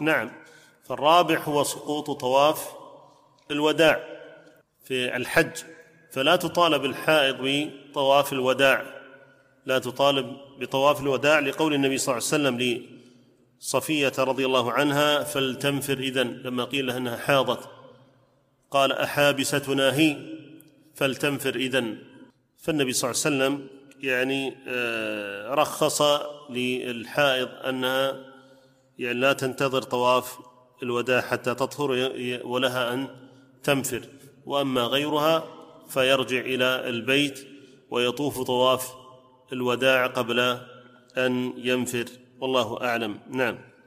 نعم. فالرابع هو سقوط طواف الوداع في الحج. فلا تطالب الحائض بطواف الوداع. لا تطالب بطواف الوداع لقول النبي صلى الله عليه وسلم لصفية رضي الله عنها فلتنفر إذن لما قيل لها أنها حاضت. قال أحابستنا هي فلتنفر إذن فالنبي صلى الله عليه وسلم يعني آه، رخص للحائض أنها يعني لا تنتظر طواف الوداع حتى تطهر ولها أن تنفر. وأما غيرها فيرجع إلى البيت ويطوف طواف الوداع قبل أن ينفر. والله أعلم. نعم.